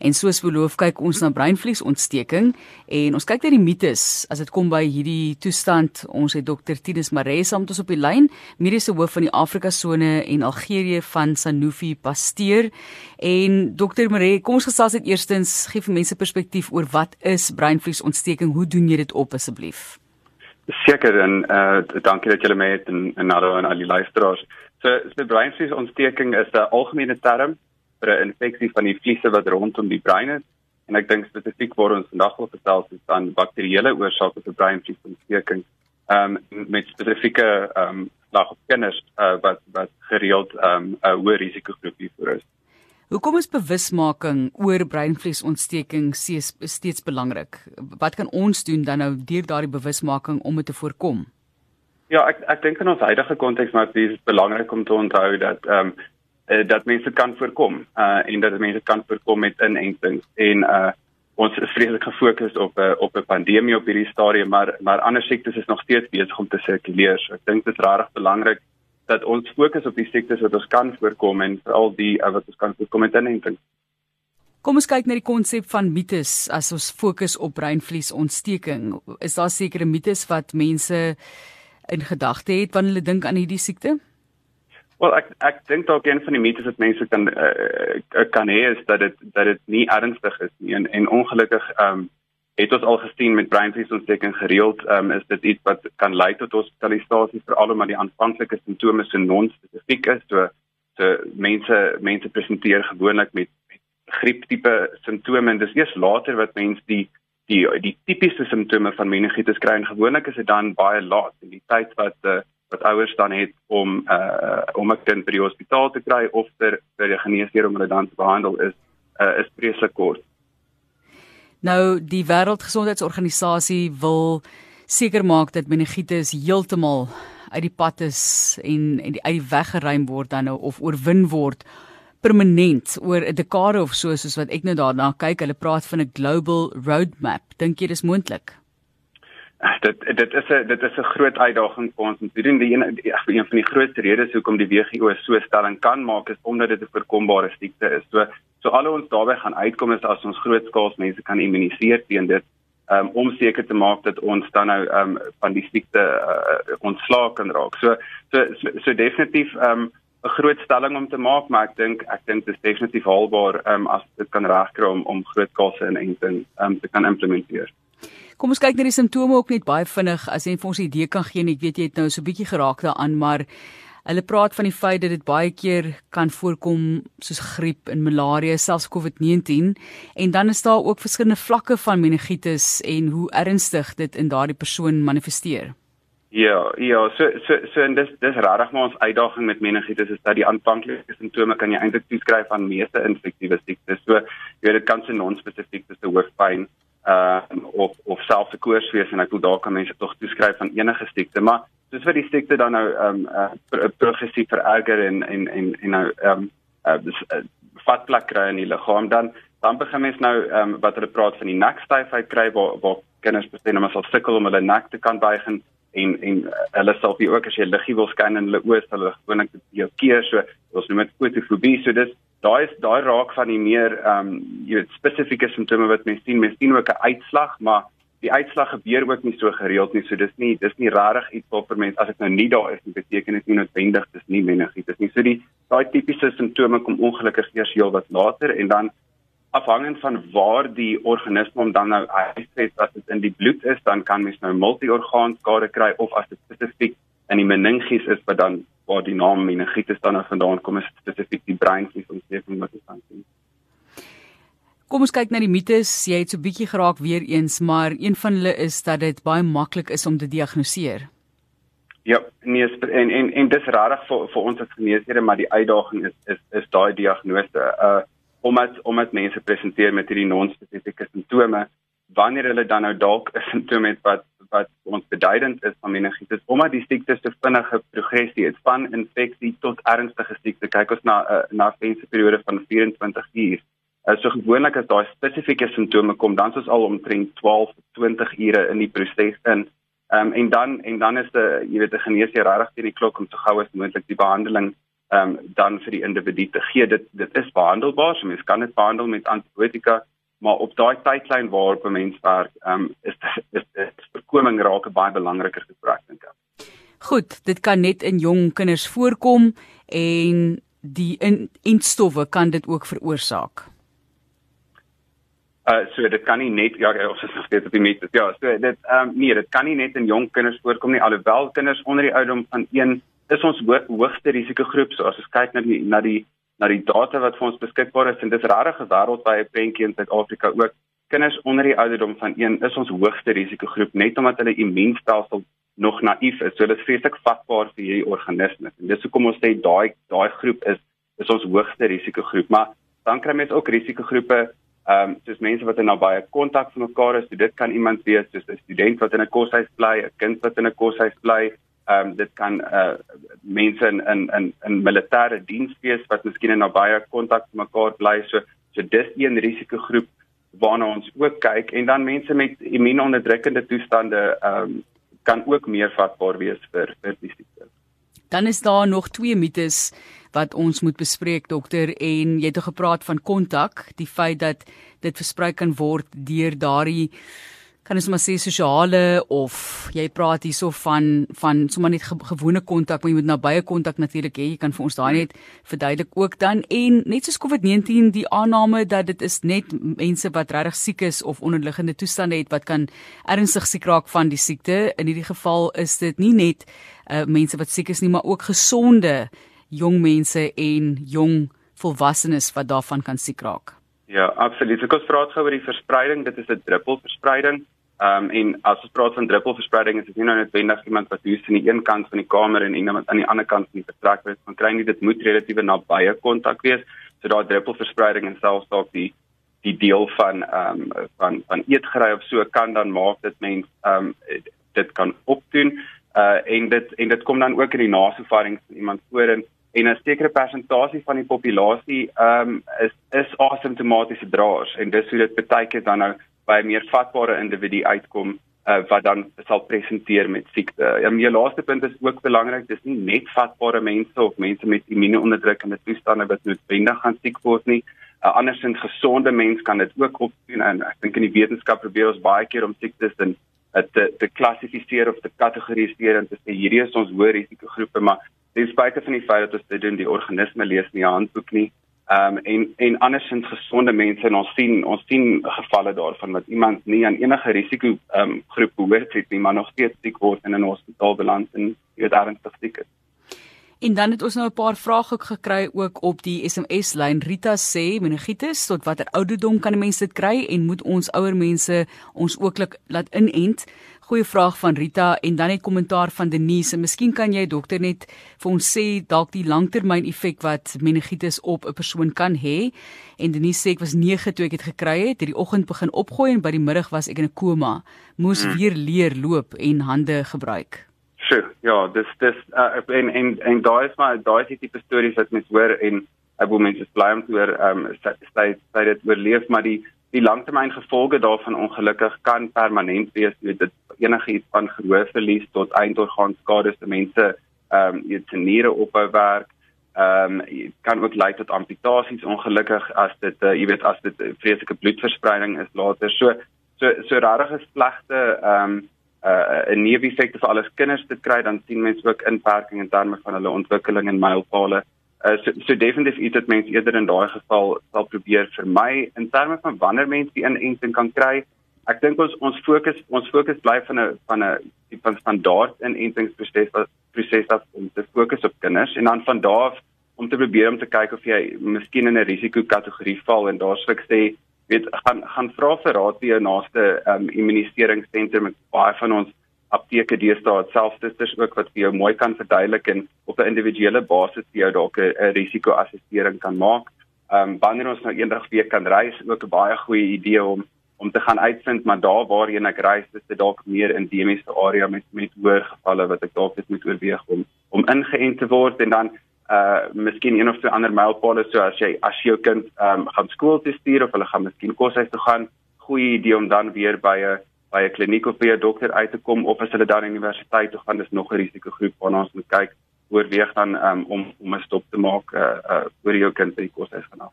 En soos beloof kyk ons na breinvliesontsteking en ons kyk na die mites as dit kom by hierdie toestand. Ons het Dr. Tinus Maree saam met ons op die lyn, mediese hoof van die Afrika Sone en Algerië van Sanofi Pasteur. En Dr. Maree, kom ons gesels net eerstens gee vir mense perspektief oor wat is breinvliesontsteking? Hoe doen jy dit op asseblief? Seker en uh dankie dat julle my het en en nader aan al die luisteraars. So, so breinvliesontsteking is 'n algemene term vir 'n infeksie van die vliese wat rondom die brein is. En ek dink spesifiek waar ons vandag wil vertel is dan bakterieële oorsake vir breinvliesontsteking. Ehm um, met spesifieke ehm um, lag op kinders uh, wat wat gereeld ehm um, 'n hoë risikogroep hiervoor is. Hoekom is bewusmaking oor breinvliesontsteking steeds belangrik? Wat kan ons doen dan nou deur daardie bewusmaking om dit te voorkom? Ja, ek ek dink in ons huidige konteks maar dit is belangrik om te onthou dat ehm um, uh, dat mense kan voorkom uh en dat mense kan voorkom met inentings en uh ons is vreeslik gefokus op uh, op 'n pandemie op hierdie stadium maar maar ander siektes is nog steeds besig om te sirkuleer. So ek dink dit is regtig belangrik dat ons fokus op die siektes wat ons kan voorkom en veral die uh, wat ons kan voorkom met inentings. Kom ons kyk na die konsep van mites as ons fokus op breinvliesontsteking. Is daar sekere mites wat mense in gedagte het wanneer hulle dink aan hierdie siekte? Wel ek ek dink dalk een van die mites wat mense kan uh, kan hê is dat dit dat dit nie ernstig is nie. En, en ongelukkig ehm um, het ons al gesien met breinvliesontsteking gereeld ehm um, is dit iets wat kan lei tot hospitalisasie veral omdat die aanvanklike simptome so non-spesifiek is. So so mense mense presenteer gewoonlik met, met grieptipe simptome en dis eers later wat mense die die die tipiese simptome van meningitis kry. En gewoonlik is dit dan baie laat. In die tyd wat uh, wat ouers dan het om uh om 'n kind by die hospitaal te kry of vir vir die geneesheer om hulle dan te behandel is uh is vreeslik kort. Nou die Wêreldgesondheidsorganisasie wil seker maak dat meningitis heeltemal uit die pad is en en die, uit die weg geruim word dan nou of oorwin word permanent oor 'n dekade of so soos wat ek nou daarna kyk. Hulle praat van 'n global roadmap. Dink jy dis moontlik? Dit dit is 'n dit is 'n groot uitdaging vir ons te doen. Die een een van die grootste redes hoekom die WHO so stelling kan maak is omdat dit 'n voorkombare siekte is. So so al ons daarbey gaan uitkom is as ons grootskaals mense kan immuniseer teen dit um, om seker te maak dat ons dan nou um, van die siekte uh, ontslae kan raak. So so so, so definitief um, 'n groot stelling om te maak, maar ek dink ek dink dit is definitief haalbaar um, as dit kan regkry om om grootskaalse inenting um, te kan implementeer. Kom ons kyk na die simptome ook net baie vinnig as jy vir ons 'n idee kan gee. Ek weet jy het nou so 'n bietjie geraak daaraan, maar hulle praat van die feit dat dit baie keer kan voorkom soos griep en malaria, selfs COVID-19 en dan is daar ook verskillende vlakke van meningitis en hoe ernstig dit in daardie persoon manifesteer. Ja, ja, so so so en dis dis regtig maar ons uitdaging met meningitis is dat die aanvanklike simptome kan jy eintlik toeskryf aan meeste infektiewe siektes. So jy weet dit kan se non-spesifiek dis 'n hoofpyn uh of of selfs 'n koors wees en ek wil daar kan mense tog toeskryf aan enige siekte maar soos vir die siekte dan nou um uh, progressief vererger en en en en nou um uh, uh vatplek kry in die liggaam dan dan begin mens nou um wat hulle praat van die nekstyfheid kry waar waar kinders bestaan om sal sukkel om hulle nek te kan buig en en en uh, hulle sal ook as jy liggie wil skyn in hulle oë sal hulle gewoonlik jou keer so ons noem dit fotofobie so dis daai is daai raak van die meer ehm um, jy weet spesifieke simptome wat mense sien, mense sien ook 'n uitslag, maar die uitslag gebeur ook nie so gereeld nie. So dis nie dis nie rarig iets vir mense as dit nou nie daar is nie, beteken dit nie noodwendig dis nie meningitis. Dis nie so die daai tipiese simptome kom ongelukkig eers heel wat later en dan afhangend van waar die organisme om dan nou uitset as dit in die bloed is, dan kan mens nou multiorgaan skade kry of as dit spesifiek in die meninges is wat dan waar die naam meningitis dan vandaan kom is spesifiek die breinvliesontsteking wat ons aan sien. Kom ons kyk na die mites. Jy het so bietjie geraak weer eens, maar een van hulle is dat dit baie maklik is om te diagnoseer. Ja, nee, en en en dis rarig vir vir ons as geneesere, maar die uitdaging is is is daai diagnose. Uh omdat omdat mense presenteer met hierdie non-spesifieke simptome, wanneer hulle dan nou dalk 'n simptoom het wat wat ons beduidend is van meningitis omdat die siekte so vinnige progressie het van infeksie tot ernstige siekte kyk ons na uh, na 'n vensperiode van 24 uur uh, so gewoonlik as daai spesifieke simptome kom dan soos al omtrent 12 20 ure in die proses in um, en dan en dan is die jy weet die geneesheer regtig teen die klok om so gou as moontlik die behandeling ehm um, dan vir die individu te gee. Dit dit is behandelbaar. So mens kan dit behandel met antibiotika, maar op daai tydlyn waarop 'n mens werk, ehm um, is is dit voorkoming raak 'n baie belangriker gesprek dink ek. Goed, dit kan net in jong kinders voorkom en die instowwe kan dit ook veroorsaak. Uh so dit kan nie net ja ons is nog steeds op die met ja so dit ehm um, nee dit kan nie net in jong kinders voorkom nie alhoewel kinders onder die ouderdom van 1 is ons ho hoogste risikogroep so as ons kyk na die na die na die data wat vir ons beskikbaar is en dis regtig 'n wêreldwye prentjie in Suid-Afrika ook kinders onder die ouderdom van 1 is ons hoogste risikogroep net omdat hulle immuunstelsel nog naïef is so dit is vreeslik vatbaar vir hierdie organismes en dis hoekom ons sê daai daai groep is is ons hoogste risikogroep maar dan kry mense ook risikogroepe Ehm um, soos mense wat in nabye kontak van mekaar is, so dit kan iemand wees soos 'n student wat in 'n koshuis bly, 'n kind wat in 'n koshuis bly. Ehm um, dit kan uh mense in in in in militêre diens wees wat miskien in nabye kontak met mekaar bly. So so dis een risikogroep waarna ons ook kyk en dan mense met immuunonderdrukkende toestande ehm um, kan ook meer vatbaar wees vir vir die siekte. Dan is daar nog twee mites wat ons moet bespreek dokter en jy het gepraat van kontak, die feit dat dit versprei kan word deur daardie kan ons maar sê sosiale of jy praat hierso van van sommer net ge gewone kontak, maar jy moet nabye kontak natuurlik hê. Jy kan vir ons daai net verduidelik ook dan en net soos COVID-19 die aanname dat dit is net mense wat regtig siek is of onderliggende toestande het wat kan ernstig siek raak van die siekte. In hierdie geval is dit nie net uh, mense wat siek is nie, maar ook gesonde jong mense en jong volwassenes wat daarvan kan siek raak. Ja, absoluut. Ek het praat oor die verspreiding. Dit is 'n druppelverspreiding. Ehm um, en as ons praat van druppelverspreiding, is dit nie nou net wendig iemand wat hoes aan die een kant van die kamer en iemand aan die ander kant van die vertrek is. Van kry nie dit moet relatiewe nabye kontak wees. So daai druppelverspreiding en selfs dalk die die deel van ehm um, van van eetgerei of so kan dan maak dit mens ehm um, dit kan opdoen. Uh en dit en dit kom dan ook in die nasofarings van iemand voor in en 'n sekere persentasie van die populasie ehm um, is is asymptomatiese draers en dis hoe dit baie keer dan nou by 'n meer vatbare individu uitkom uh, wat dan sal presenteer met siekte. En my laaste punt is ook belangrik, dis nie net vatbare mense of mense met immuunonderdrukkende toestande wat noodwendig gaan siek word nie. Uh, andersins gesonde mense kan dit ook opdoen en ek dink in die wetenskap probeer ons baie keer om siektes in uh, te te klassifiseer of te kategoriseer en te sê hierdie is ons hoë risikogroepe maar ten spyte van die feit dat ons dit doen die organisme lees nie handboek nie ehm um, en en andersins gesonde mense en ons sien ons sien gevalle daarvan wat iemand nie aan enige risiko ehm um, groep behoort het nie maar nog steeds siek word en in 'n hospitaal beland en dit ernstig siek is En dan het ons nou 'n paar vrae ook gekry ook op die SMS lyn. Rita sê meningitis tot watter ouderdom kan mense dit kry en moet ons ouer mense ons ooklik laat inent? Goeie vraag van Rita en dan net kommentaar van Denise. Miskien kan jy dokter net vir ons sê dalk die langtermyn effek wat meningitis op 'n persoon kan hê. En Denise sê ek was 9 toe ek dit gekry het. Hierdie oggend begin opgooi en by die middag was ek in 'n koma. Moes hmm. weer leer loop en hande gebruik. Sure. Ja, dis dis uh, en en en daai is maar daai is die tipe stories wat mens hoor en ek wil mense bly om te hoor ehm um, sê sê dit oorleef maar die die langtermyn gevolge daarvan ongelukkig kan permanent wees weet dit enige iets van gehoorverlies tot eindorgaanskade se mense ehm um, jy te niere ophou werk ehm um, kan ook lei tot amputasies ongelukkig as dit uh, jy weet as dit vreeslike bloedverspreiding is later so so so rarige slegte ehm um, uh 'n neeweffekte vir alles kinders te kry dan sien mense ook inperking in terme van hulle ontwikkeling en mylpale. Uh so, so definitief iets wat mense eerder in daai geval sal probeer vermy in terme van wanneer mense die inenting kan kry. Ek dink ons ons fokus ons fokus bly van 'n van 'n tipe van standaard inentingsproses proses af om te fokus op kinders en dan van daar af om te probeer om te kyk of jy miskien in 'n risikokategorie val en daar sou ek sê weet gaan gaan vra vir raad by jou naaste um, immuniseringsentrum met baie van ons apteke deesdae selfsusters ook wat vir jou mooi kan verduidelik en op 'n individuele basis vir jou dalk 'n risikoassessering kan maak. Ehm um, wanneer ons nou eendag weer kan reis, ook 'n baie goeie idee om om te gaan uitvind maar daar waarheen ek reis is dit dalk meer endemiese area met met hoër gevalle wat ek dalk moet oorweeg om om ingeënt te word en dan uh miskien een of twee ander mylpale so as jy as jou kind ehm um, gaan skool toe stuur of hulle gaan miskien koshuis toe gaan, goeie idee om dan weer by 'n by 'n kliniek of by 'n dokter uit te kom of as hulle dan universiteit toe gaan, dis nog 'n risikogroep waarna ons moet kyk. oorweeg dan um, om om 'n stop te maak uh, uh oor jou kind by die koshuis gaan af.